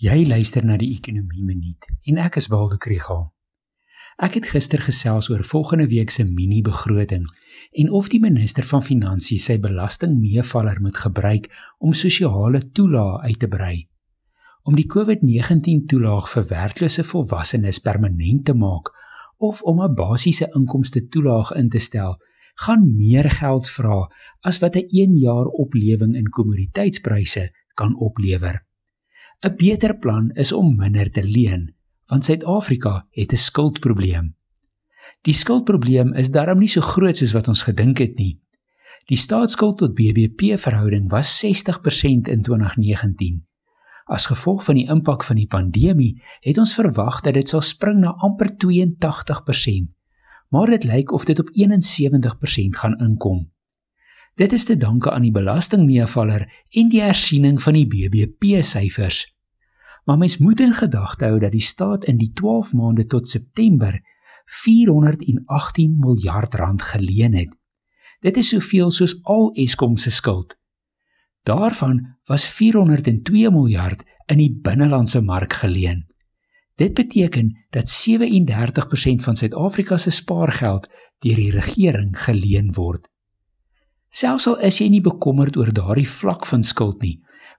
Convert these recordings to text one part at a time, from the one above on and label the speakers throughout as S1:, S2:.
S1: Jy luister na die Ekonomie Minuut en ek is Waldo Krügel. Ek het gister gesels oor volgende week se mini-begroting en of die minister van Finansies sy belastingmeevaller moet gebruik om sosiale toelae uit te brei. Om die COVID-19 toelaag vir werklose volwassenes permanent te maak of om 'n basiese inkomste toelaag in te stel, gaan meer geld vra as wat 'n 1 jaar oplewing in kommoditeitspryse kan oplewer. 'n Beter plan is om minder te leen, want Suid-Afrika het 'n skuldprobleem. Die skuldprobleem is darm nie so groot soos wat ons gedink het nie. Die staatsskuld tot BBP verhouding was 60% in 2019. As gevolg van die impak van die pandemie, het ons verwag dat dit sal spring na amper 82%, maar dit lyk of dit op 71% gaan inkom. Dit is te danke aan die belastingmeevaller en die hersiening van die BBP syfers. Maar mens moet in gedagte hou dat die staat in die 12 maande tot September 418 miljard rand geleen het. Dit is soveel soos al Eskom se skuld. Daarvan was 402 miljard in die binnelandse mark geleen. Dit beteken dat 37% van Suid-Afrika se spaargeld deur die regering geleen word. Selfs al is jy nie bekommerd oor daardie vlak van skuld nie,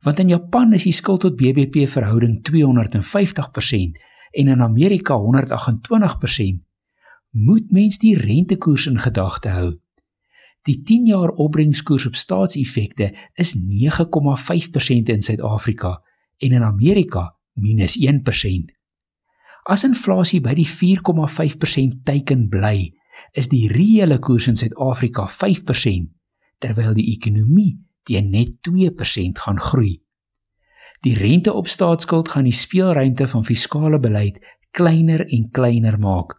S1: want in Japan is die skuld tot BBP verhouding 250% en in Amerika 128%, moet mens die rentekoers in gedagte hou. Die 10-jaar opbrengskoers op staatseffekte is 9,5% in Suid-Afrika en in Amerika -1%. As inflasie by die 4,5% teiken bly, is die reële koers in Suid-Afrika 5% terwyl die ekonomie teen net 2% gaan groei. Die rente op staatsskuld gaan die speelruimte van fiskale beleid kleiner en kleiner maak.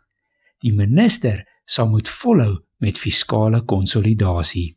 S1: Die minister sal moet volhou met fiskale konsolidasie.